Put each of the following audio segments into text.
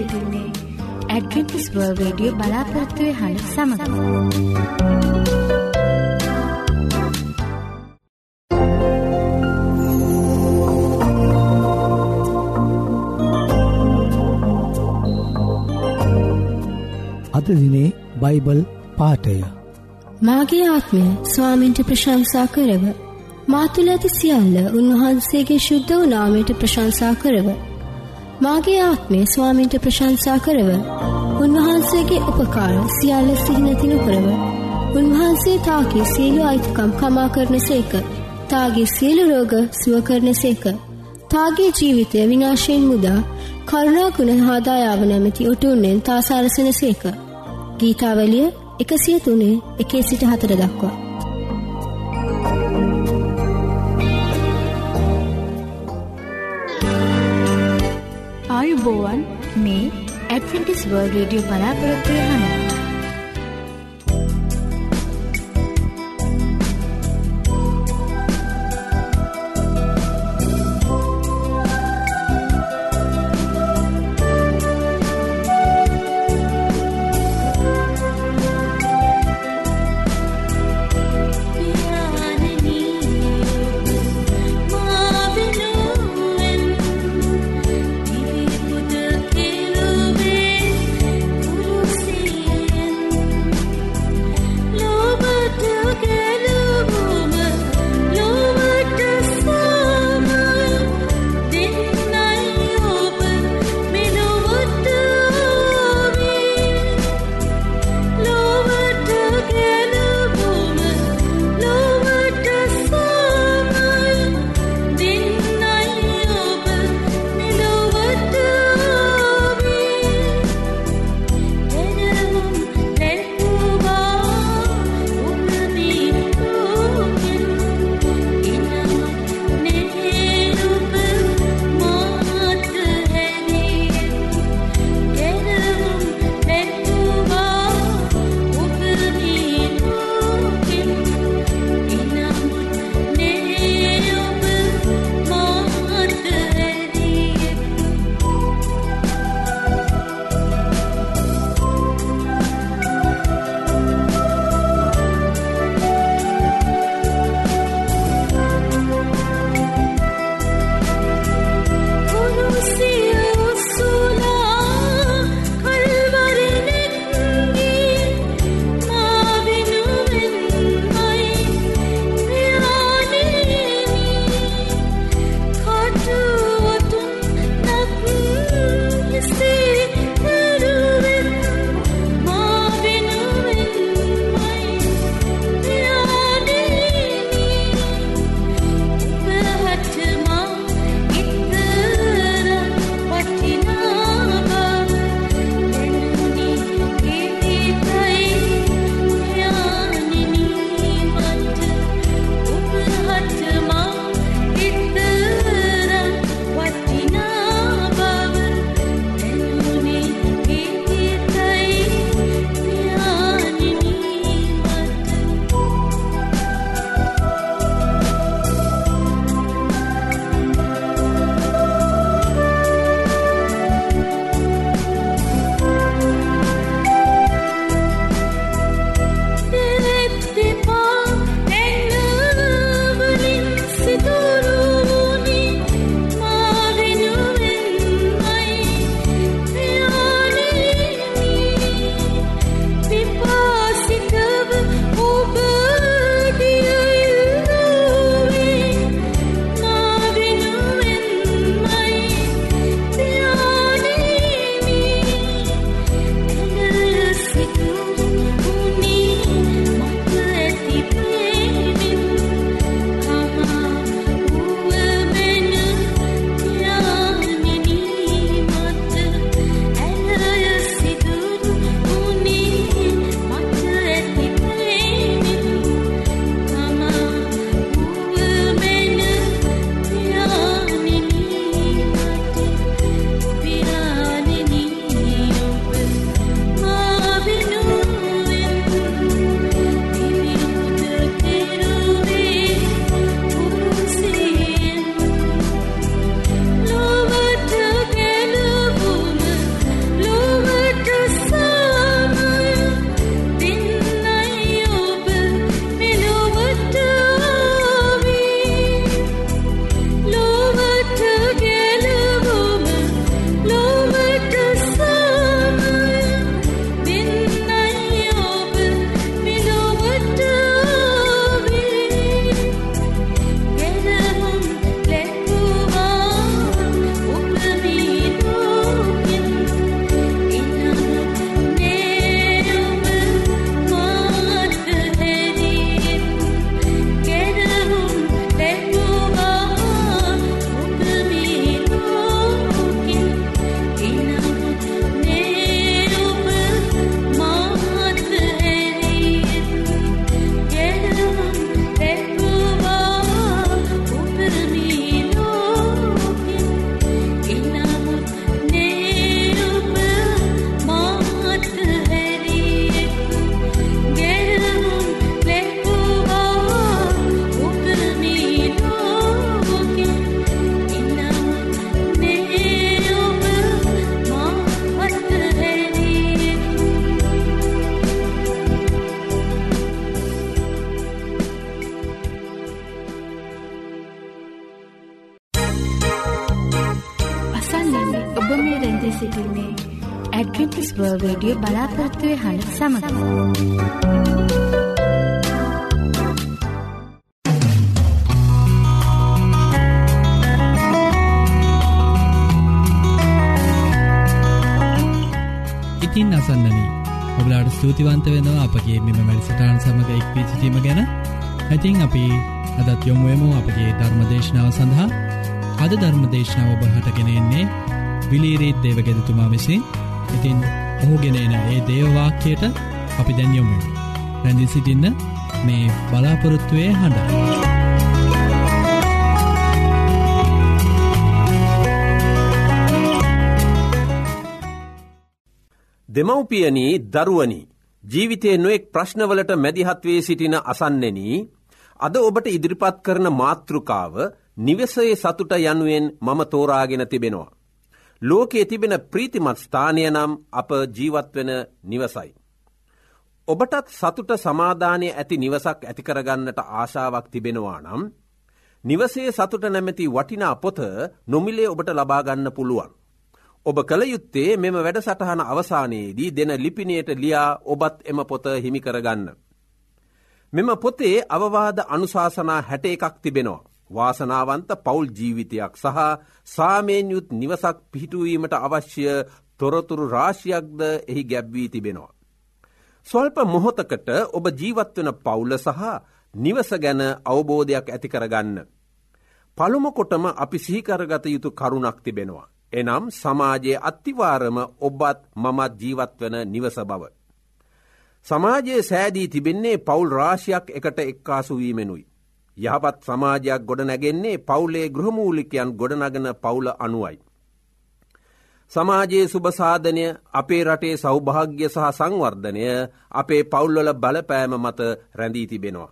සිටින්නේ Adventist World Radio බලාපොරොත්තුවය හඬ සමඟ. අද දිනේ බයිබල් පාටය මාගේ ආත්මය ස්වාමින්ට ප්‍රශංසා කරව. මාතුල ඇති සියල්ල උන්වහන්සේගේ ශුද්ධ වූ නාමයට ප්‍රශංසා කරව. මාගේ ආත්මය ස්වාමින්ට ප්‍රශංසා කරව. උන්වහන්සේගේ උපකාර සියල්ල සිහිනතිනු කරව. උන්වහන්සේ තාගේ සියලු අයිතිකම් කමා කරන සේක. තාගේ සියලු රෝග සුව කරන සේක. තාගේ ජීවිතය විනාශයෙන් මුදා කරුණා ගුණ හාදායාව නැමැති ඔටුන්නෙන් තා සරසන සේක. ගීතාවලිය එකසිය තුනේ එකේ සිට හතර දක්වා. ආයුබෝවන් මේ ඇඩවෙන්ටිස් වර්ල් රේඩියෝ බලාපොරොත්තුවය හඬ. ඇතින් අපි අදත් යොමුුවමු අපගේ ධර්මදේශනාව සඳහා. අද ධර්මදේශනාව ඔබහටගෙනෙන්නේ විලීරීත් දේවගෙදතුමා විසින්. ඉතින් ඔහුගෙනන ඒ දේවවාක්‍යයට අපි දැන්යොමු රැඳි සිටින්න මේ බලාපොරොත්තුවය හඬ. දෙමව්පියනී දරුවනි ජීවිතයේ නොෙක් ප්‍රශ්නවලට මැදිහත්වේ සිටින අසන්නෙන අද ඔබට ඉදිරිපත් කරන මාතෘකාව නිවසයේ සතුට යනුවෙන් මම තෝරාගෙන තිබෙනවා. ලෝකයේ තිබෙන ප්‍රීතිමත් ස්ථානය නම් අප ජීවත්වෙන නිවසයි. ඔබටත් සතුට සමාධානය ඇති නිවසක් ඇතිකරගන්නට ආශාවක් තිබෙනවා නම් නිවසේ සතුට නැමැති වටිනා පොත නොමිලේ ඔබට ලබාගන්න පුළුවන්. ඔබ කළ යුත්තේ මෙම වැඩ සටහන අවසානයේදී දෙන ලිපිනයට ලියා ඔබත් එම පොත හිමිකරගන්න. මෙම පොතේ අවවාද අනුශාසනා හැට එකක් තිබෙනවා. වාසනාවන්ත පවුල් ජීවිතයක් සහ සාමයෙන් යුත් නිවසක් පිහිටුවීමට අවශ්‍ය තොරතුරු රාශියක්ද එහි ගැබ්වී තිබෙනවා. ස්වල්ප මොහොතකට ඔබ ජීවත්වන පවුල සහ නිවස ගැන අවබෝධයක් ඇතිකරගන්න. පළුමකොටම අපි සිහිකරගත යුතු කරුණක් තිබෙනවා. එනම් සමාජයේ අත්තිවාරම ඔබත් මමත් ජීවත්වන නිවස බව. සමාජයේ සෑදී තිබෙන්නේ පවුල් රාශියක් එකට එක්කාසුවීමෙනුයි. යහපත් සමාජයක් ගොඩ නැගෙන්නේ පවුලේ ගෘහමූලිකයන් ගොඩනගන පවුල අනුවයි. සමාජයේ සුභසාධනය අපේ රටේ සෞභාග්‍ය සහ සංවර්ධනය අපේ පවුල්වල බලපෑම මත රැඳී තිබෙනවා.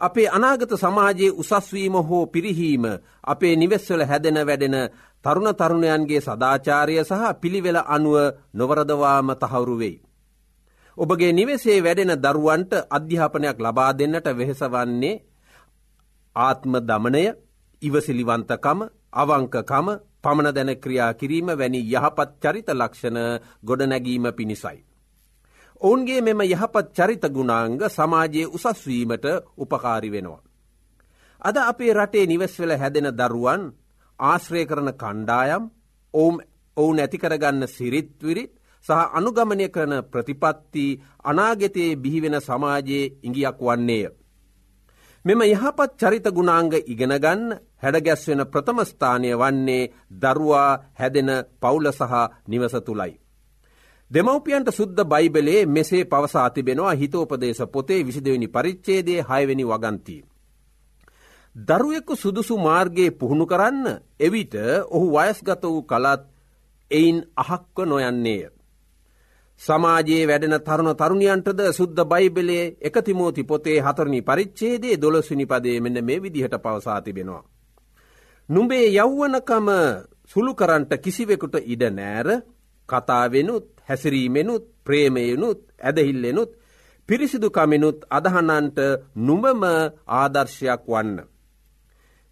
අපේ අනාගත සමාජයේ උසස්වීම හෝ පිරිහීම අපේ නිවෙස්වල හැදෙන වැඩෙන තරුණ තරුණයන්ගේ සදාචාරය සහ පිළිවෙල අනුව නොවරදවාම තහවුරු වෙයි. ඔබගේ නිවෙසේ වැඩෙන දරුවන්ට අධ්‍යාපනයක් ලබා දෙන්නට වෙහෙසවන්නේ ආත්ම දමනය ඉවසිලිවන්තකම අවංකකම පමණ දැන ක්‍රියා කිරීම වැනි යහපත් චරිත ලක්ෂණ ගොඩනැගීම පිණිසයි. ඔවුන්ගේ මෙම යහපත් චරිත ගුණාංග සමාජයේ උසස්වීමට උපකාරි වෙනවා. අද අපේ රටේ නිවස්වෙල හැදෙන දරුවන් ආශ්‍රය කරන කණ්ඩායම් ඔවුම් ඔවුන් ඇතිකරගන්න සිරිත්විරිත් සහ අනුගමනය කරන ප්‍රතිපත්ති අනාගෙතයේ බිහිවෙන සමාජයේ ඉඟියක් වන්නේය. මෙම යහපත් චරිත ගුණාංග ඉගෙනගන්න හැඩගැස්වෙන ප්‍රථමස්ථානය වන්නේ දරුවා හැදෙන පවුල සහ නිවස තුළයි. දෙමවපියන්ට සුද්ද බයිබලේ මෙසේ පවසා තිබෙනවා හිතෝපදේශ පොතේ විසිදවෙනි පරිච්චේදේ හයවෙනි වගන්තී. දරුවෙක්කු සුදුසු මාර්ගයේ පුහුණු කරන්න එවිට ඔහු වයස්ගත වූ කලත් එයින් අහක්ව නොයන්නේය. සමාජයේ වැඩෙන තරුණ තරුණියන්ටද සුද්ද බයිබලේ එක තිමෝති පොතේ හතරණි පරිච්චේදේ දොළොස්විනි පදේ මෙන්න මේ විදිහට පවසා තිබෙනවා. නුඹේ යෞවනකම සුළු කරන්ට කිසිවෙකුට ඉඩ නෑර කතාවෙනුත් හැසිරීමෙනුත් ප්‍රේමයනුත් ඇදහිල්ලෙනුත් පිරිසිදුකමෙනුත් අදහනන්ට නුඹම ආදර්ශයක් වන්න.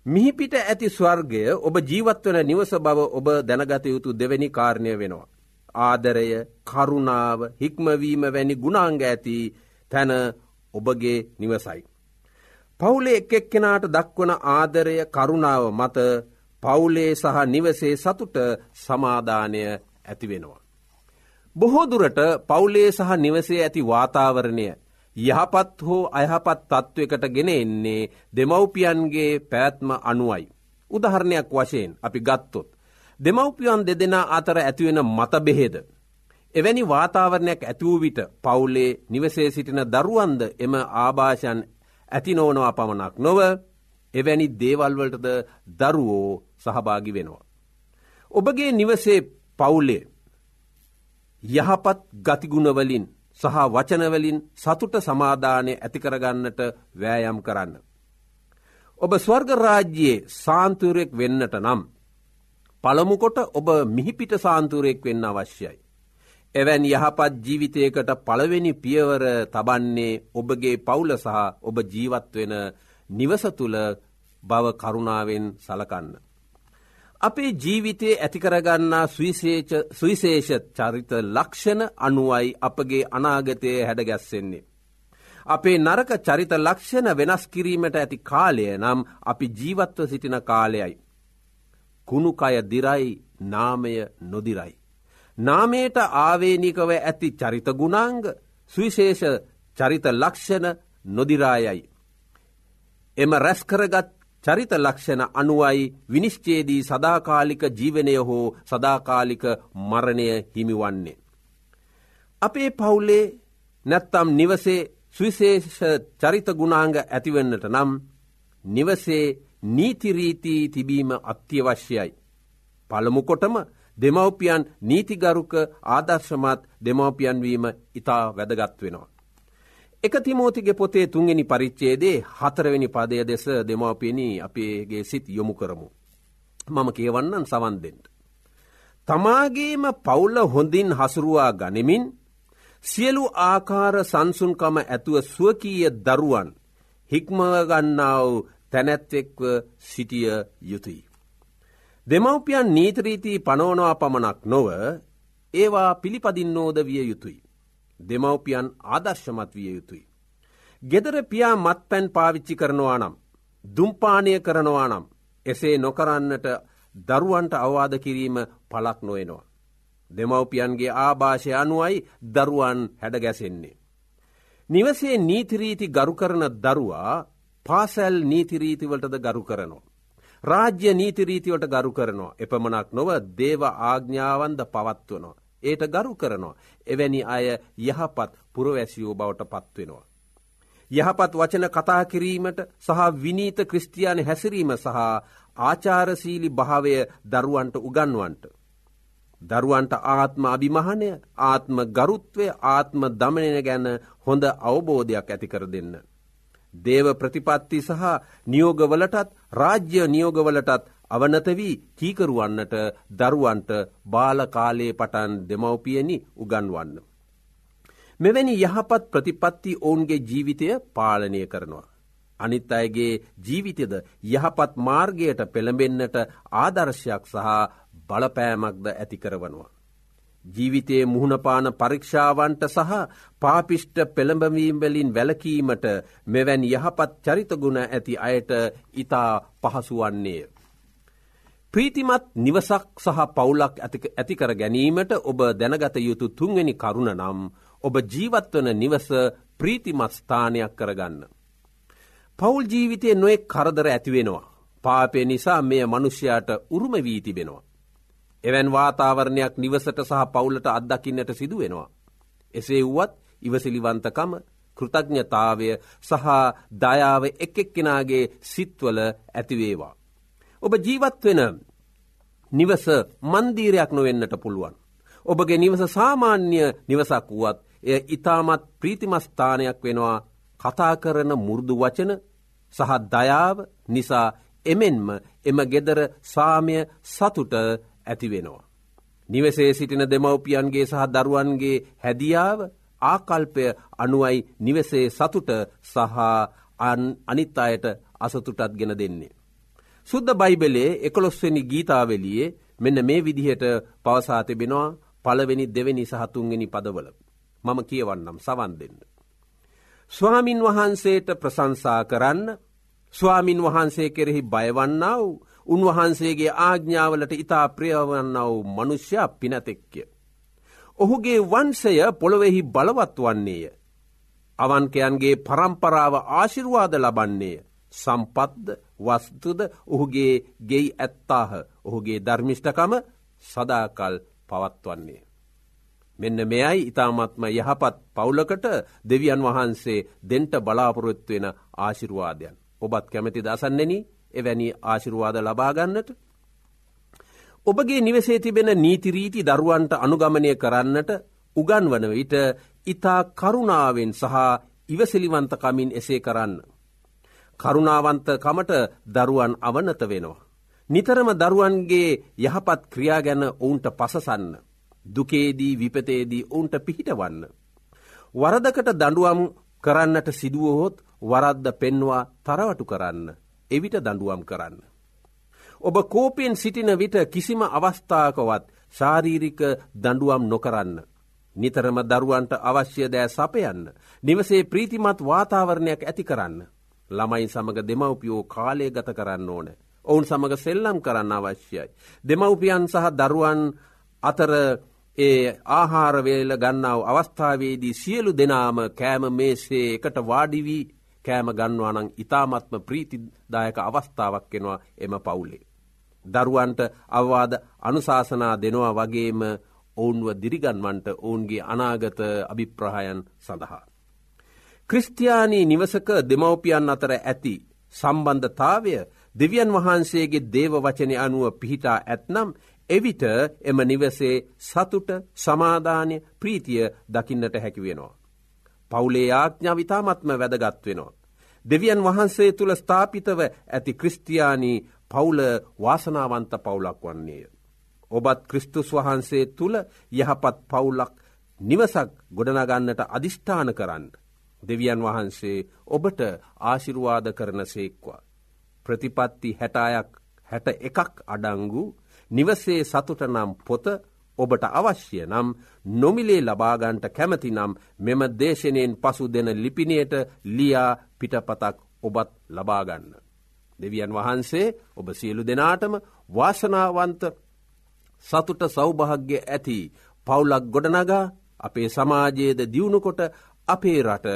මිහිපිට ඇති ස්වර්ගය ඔබ ජීවත්වන නිවස බව ඔබ දැනගත යුතු දෙවැනි කාරණය වෙනවා. ආදරය කරුණාව හික්මවීම වැනි ගුණාංග ඇති තැන ඔබගේ නිවසයි. පවුලේ එක් එක් කෙනාට දක්වන ආදරය කරුණාව මත පවුලේ සහ නිවසේ සතුට සමාධානය ඇතිවෙනවා. බොහෝදුරට පවුලේ සහ නිවසේ ඇති වාතාවරණය යහපත් හෝ අයහපත් තත්ත්වකට ගෙන එන්නේ දෙමව්පියන්ගේ පැත්ම අනුවයි. උදහරණයක් වශයෙන් අපි ගත්තොත්. දෙමව්පියන් දෙදෙනා අතර ඇතිවෙන මතබෙහෙද. එවැනි වාතාවරණයක් ඇතිවූ විට පවුලේ නිවසේ සිටින දරුවන්ද එම ආභාෂන් ඇති නෝනවා පමණක් නොව එවැනි දේවල්වලටද දරුවෝ සහභාගි වෙනවා. ඔබගේ නිවසේ පවුලේ යහපත් ගතිගුණවලින් සහ වචනවලින් සතුට සමාධානය ඇතිකරගන්නට වෑයම් කරන්න. ඔබ ස්වර්ගරාජ්‍යයේ සාන්තුරෙක් වෙන්නට නම් පළමුකොට ඔබ මිහිපිට සාන්තුරයෙක් වෙන්න අවශ්‍යයි. එවැන් යහපත් ජීවිතයකට පළවෙනි පියවර තබන්නේ ඔබගේ පවුල සහ ඔබ ජීවත්වෙන නිවස තුළ බව කරුණාවෙන් සලකන්න. අපේ ජීවිතයේ ඇතිකරගන්නා සුවිශේෂ චරිත ලක්ෂණ අනුවයි අපගේ අනාගතය හැඩගැස්සෙන්නේ. අපේ නරක චරිත ලක්ෂණ වෙනස් කිරීමට ඇති කාලය නම් අපි ජීවත්ව සිටින කාලයයි. කුණුකය දිරයි නාමය නොදිරයි. නාමයට ආවේනිකව ඇති චරිත ගුණාංග සුවිශේෂ චරිත ලක්ෂණ නොදිරායයි. එම රැස්කරගත් චරිත ලක්ෂණ අනුවයි විනිශ්චේදී සදාකාලික ජීවනය හෝ සදාකාලික මරණය හිමිවන්නේ. අපේ පවුලේ නැත්තම් නිවසේ සුවිශේෂ චරිත ගුණාංග ඇතිවෙන්නට නම් නිවසේ නීතිරීතිී තිබීම අත්‍යවශ්‍යයි. පළමුකොටම දෙමවපියන් නීතිගරුක ආදර්ශමත් දෙමවපියන්වීම ඉතා වැදගත් වෙනවා. එක තිමෝතිගේ පොතේ තුන්ගනි පරිච්චේදේ හතරවෙනි පදය දෙස දෙමවපියනී අපේගේ සිත් යොමු කරමු. මම කියවන්නන් සවන්දෙන්ට. තමාගේම පවුල්ල හොඳින් හසුරුවා ගනිමින් සියලු ආකාර සංසුන්කම ඇතුව ස්වකීය දරුවන් හික්මගන්නාව තැනැත්තෙක්ව සිටිය යුතුයි. දෙමව්පියන් නීතරීතිී පනෝනවා පමණක් නොව ඒවා පිළිපදින්නෝද විය යුතුයි. දෙමව්පියන් ආදර්ශමත් විය යුතුයි. ගෙදර පියා මත් පැන් පාවිච්චි කරනවා නම්. දුම්පානය කරනවා නම් එසේ නොකරන්නට දරුවන්ට අවවාද කිරීම පලක් නොයනවා. දෙමව්පියන්ගේ ආභාෂය අනුවයි දරුවන් හැඩගැසෙන්නේ. නිවසේ නීතිරීති ගරු කරන දරුවා පාසැල් නීතිරීතිවලටද ගරු කරනවා. රාජ්‍ය නීතිරීතිවට ගරු කරනවා. එපමණක් නොව දේව ආග්ඥාවන්ද පවත්වනවා. ඒට ගරු කරනවා. එවැනි අය යහපත් පුරවැසියෝ බවට පත්වෙනවා. යහපත් වචන කතා කිරීමට සහ විනීත ක්‍රස්තියානි හැසිරීම සහ ආචාරසීලි භාවය දරුවන්ට උගන්වන්ට. දරුවන්ට ආත්ම අභිමහනය ආත්ම ගරුත්වය ආත්ම දමනය ගැන හොඳ අවබෝධයක් ඇතිකර දෙන්න. දේව ප්‍රතිපත්ති සහ නියෝගවලටත් රාජ්‍ය නියෝගවලටත් අවනත වී කීකරුවන්නට දරුවන්ට බාලකාලයේ පටන් දෙමවපියනි උගන්වන්න. මෙවැනි යහපත් ප්‍රතිපත්ති ඔවුන්ගේ ජීවිතය පාලනය කරනවා. අනිත් අයගේ ජීවිතද යහපත් මාර්ගයට පෙළඹෙන්නට ආදර්ශයක් සහ බලපෑමක්ද ඇති කරවනවා. ජීවිතයේ මුහුණපාන පරීක්ෂාවන්ට සහ පාපිෂ්ට පෙළඹවීම්වලින් වැලකීමට මෙවැනි යහපත් චරිතගුණ ඇති අයට ඉතා පහසුවන්නේය. ප්‍රීතිමත් නිවසක් සහ පවුලක් ඇතිකර ගැනීමට ඔබ දැනගත යුතු තුන්වෙනි කරුණ නම් ඔබ ජීවත්වන නිවස ප්‍රීතිමත් ස්ථානයක් කරගන්න. පවුල් ජීවිතය නොෙක් කරදර ඇතිවෙනවා. පාපය නිසා මෙය මනුෂ්‍යයාට උරුම වී තිබෙනවා. එවැන් වාතාවරණයක් නිවසට සහ පවුලට අත්දකින්නට සිදුවෙනවා. එසේ වුවත් ඉවසිලිවන්තකම කෘතඥතාවය සහ දයාව එක් එක්කෙනගේ සිත්වල ඇතිවේවා. ඔබ ජීවත්වෙන නිවස මන්දීරයක් නොවෙන්නට පුළුවන්. ඔබගේ නිවස සාමාන්‍ය නිවසක් වුවත් එය ඉතාමත් ප්‍රීතිමස්ථානයක් වෙනවා කතා කරන මු르දු වචන සහ දයාව නිසා එමෙන්ම එම ගෙදර සාමය සතුට ඇතිවෙනවා. නිවසේ සිටින දෙමවපියන්ගේ සහ දරුවන්ගේ හැදියාව ආකල්පය අනුවයි නිවසේ සතුට සහ අනිත් අයට අසතුටත් ගෙන දෙන්නේ. සුද්ද බයිබලේ එකොළොස්වනි ගීතාවලියේ මෙන්න මේ විදිහට පවසා තිබෙනවා පළවෙනි දෙවැනි සහතුන්ගෙන පදවල. මම කියවන්නම් සවන් දෙන්න. ස්වාමින් වහන්සේට ප්‍රසංසා කරන්න ස්වාමින් වහන්සේ කෙරෙහි බයවන්නාව උන්වහන්සේගේ ආග්ඥාවලට ඉතා ප්‍රියවන්නාව මනුෂ්‍යයා පිනතෙක්ය. ඔහුගේ වන්සය පොළොවෙහි බලවත් වන්නේය. අවන්කයන්ගේ පරම්පරාව ආශිර්වාද ලබන්නේය. සම්පත්ද වස්තුද ඔහුගේ ගෙයි ඇත්තාහ ඔහුගේ ධර්මිෂ්ඨකම සදාකල් පවත්වන්නේ. මෙන්න මෙයයි ඉතාමත්ම යහපත් පවුලකට දෙවියන් වහන්සේ දෙන්ට බලාපොරොත්වෙන ආශිරවාදයන්. ඔබත් කැමති දසන්නෙන එවැනි ආශිරවාද ලබාගන්නට. ඔබගේ නිවසේ තිබෙන නීතිරීති දරුවන්ට අනුගමනය කරන්නට උගන්වන විට ඉතා කරුණාවෙන් සහ ඉවසිලිවන්තකමින් එසේ කරන්න. කරුණාවන්තකමට දරුවන් අවනත වෙනවා. නිතරම දරුවන්ගේ යහපත් ක්‍රියා ගැන ඔවුන්ට පසසන්න. දුකේදී විපතේදී ඔවුන්ට පිහිටවන්න. වරදකට දඩුවම් කරන්නට සිදුවහොත් වරද්ද පෙන්වා තරවටු කරන්න. එවිට දඩුවම් කරන්න. ඔබ කෝපයෙන් සිටින විට කිසිම අවස්ථාකවත් ශාරීරික දඩුවම් නොකරන්න. නිතරම දරුවන්ට අවශ්‍ය දෑ සපයන්න. නිවසේ ප්‍රීතිමත් වාතාවරණයක් ඇති කරන්න. ළමයි සමඟ දෙමවපියෝ කාලය ගත කරන්න ඕන. ඔවුන් සමඟ සෙල්ලම් කරන්න අවශ්‍යයි. දෙමවපියන් සහ දරුවන් අතර ඒ ආහාරවේල ගන්නාව අවස්ථාවේදී සියලු දෙනාම කෑම මේසේ එකට වාඩිවී කෑම ගන්නවානං ඉතාමත්ම ප්‍රීතිදායක අවස්ථාවක් කෙනවා එම පවුලේ. දරුවන්ට අවවාද අනුශාසනා දෙනවා වගේම ඔවුන්ව දිරිගන්වන්ට ඔවුන්ගේ අනාගත අභිප්‍රහයන් සඳහා. ක්‍රස්තියානී නිවසක දෙමවපියන් අතර ඇති සම්බන්ධතාවය දෙවියන් වහන්සේගේ දේව වචනය අනුව පිහිටා ඇත්නම් එවිට එම නිවසේ සතුට සමාධානය ප්‍රීතිය දකින්නට හැකිවෙනවා. පවුලේ ආඥාවිතාමත්ම වැදගත් වෙනවා. දෙවියන් වහන්සේ තුළ ස්ථාපිතව ඇති ක්‍රස්තියානී පවුල වාසනාවන්ත පවුලක් වන්නේය. ඔබත් ක්‍රිස්තුස් වහන්සේ තුළ යහපත් පවුලක් නිවසක් ගොඩනගන්නට අධිෂ්ඨාන කරන්න. දෙවියන් වහන්සේ ඔබට ආශිරුවාද කරන සේක්වා. ප්‍රතිපත්ති හැටායක් හැට එකක් අඩංගු නිවසේ සතුට නම් පොත ඔබට අවශ්‍ය නම් නොමිලේ ලබාගන්ට කැමති නම් මෙම දේශනයෙන් පසු දෙන ලිපිනයට ලියා පිටපතක් ඔබත් ලබාගන්න. දෙවියන් වහන්සේ ඔබ සියලු දෙනාටම වාසනාවන්ත සතුට සෞභාග්‍ය ඇති පවුලක් ගොඩනගා අපේ සමාජයේද දියුණුකොට අපේ රට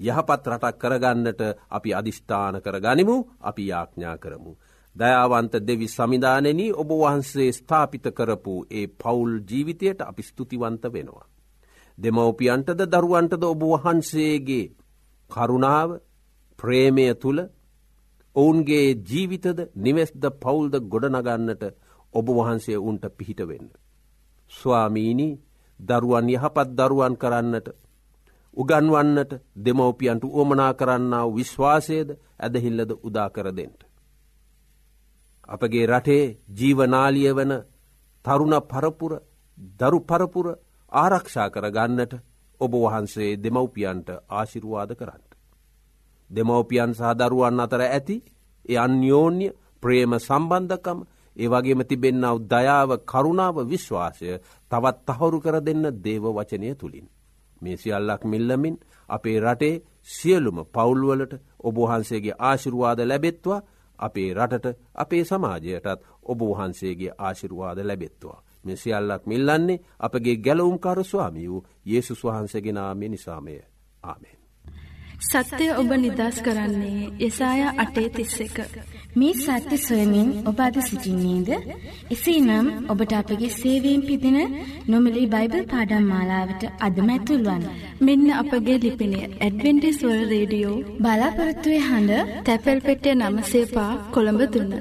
යහපත් රටක් කරගන්නට අපි අධිෂ්ඨාන කර ගනිමු අපි යාඥා කරමු. දයාවන්ත දෙවි සමිධානනී ඔබ වහන්සේ ස්ථාපිත කරපු ඒ පවුල් ජීවිතයට අපි ස්තුතිවන්ත වෙනවා. දෙමවපියන්ටද දරුවන්ටද ඔබ වහන්සේගේ කරුණාව ප්‍රේමය තුළ ඔවුන්ගේ ජීවිතද නිවෙස්ද පවුල්ද ගොඩනගන්නට ඔබ වහන්සේ උන්ට පිහිටවෙන්න. ස්වාමීනී දරුවන් යහපත් දරුවන් කරන්නට උගන්වන්නට දෙමවපියන්ට උවමනා කරන්නාව විශ්වාසයද ඇදහිල්ලද උදාකරදෙන්ට. අපගේ රටේ ජීවනාලිය වන තරුණ පරපුර දරු පරපුර ආරක්ෂා කරගන්නට ඔබ වහන්සේ දෙමව්පියන්ට ආශිරුවාද කරන්න. දෙමව්පියන් සහදරුවන් අතර ඇති ඒ අන්‍යෝන්‍ය ප්‍රේම සම්බන්ධකම ඒ වගේම තිබෙන්නාව දයාව කරුණාව විශ්වාසය තවත් තහවුරු කර දෙන්න දේව වචනය තුළින්. මේ සියල්ලක් මිල්ලමින් අපේ රටේ සියලුම පවුල්වලට ඔබහන්සේගේ ආශිරුවාද ලැබෙත්වා අපේ රටට අපේ සමාජයටත් ඔබ වහන්සේගේ ආශිරුවාද ලැබෙත්වා. මෙ සියල්ලක් මිල්ලන්නේ අපගේ ගැලවුම්කරු ස්වාමී වූ යේසුස් වහන්සේගෙනාමේ නිසාමය ආමෙන්. සත්‍යය ඔබ නිදස් කරන්නේ යසාය අටේ තිස්ස එක. මේ සත්‍ය සොයමින් ඔබ අද සිසිින්නේද. එසේ නම් ඔබට අපගේ සේවීම් පිදින නොමලි බයිබල් පාඩම් මාලාවට අදම ඇතුල්වන්. මෙන්න අපගේ ලිපිනය ඇඩවෙන්ටිස්වල් රේඩියෝ බලාපොරත්තුවේ හඬ තැපැල් පෙටිය නම සේපා කොළඹ දුන්න.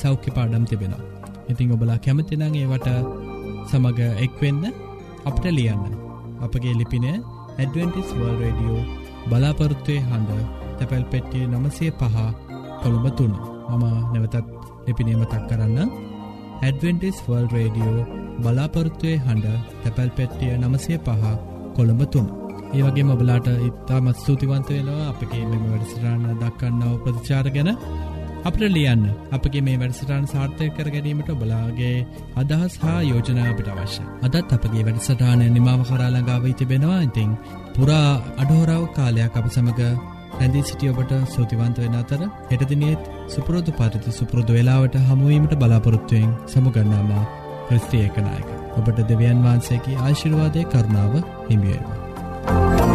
සෞඛ්‍ය පාඩම් තිබෙන. ඉතිං ඔබලා කැමතිනං ඒවට සමඟ එක්වෙන්න අපට ලියන්න. අපගේ ලිපින ඇඩවෙන්ටිස් වර්ල් රඩියෝ බලාපොරොත්තුවය හඬ තැපැල් පෙට්ටිය නමසය පහ කොළඹ තුන්න මම නැවතත් ලිපිනේම තක් කරන්න ඇඩවෙන්ටිස් වර්ල් රඩියෝ බලාපොරොත්තුවය හඬ තැපැල් පෙට්ටිය නමසය පහ කොළඹ තුන්න ඒ වගේ මොබලාට ඉත්තාමත් ස්තුතිවන්ත වෙනවා අපගේ මෙම වැඩසිරාණ දක්කන්නව ප්‍රතිචාර ගැන අපට ලියන්න අපගේ මේ වැඩසටාන් සාර්ථය කර ගැනීමට බලාගේ අදහස් හා යෝජනාවට අවශ්‍ය. අදත් අපගේ වැඩසටානය නිමාව කරාලඟාව තිබෙනවා ඉතිං පුරා අඩහෝරාව කාලයක් අප සමඟ රැඳී සිටියඔබට සූතිවන්ත වෙන අතර එටදිනෙත් සුපුරෝධ පරිති සුපුරෘදු වෙලාවට හමුවීමට බලාපොරොත්තුවයෙන් සමුගන්නාම ක්‍රස්තියකනායක ඔබට දෙවියන් වහන්සේකි ආශිර්වාදය කරුණාව හිමියේවා.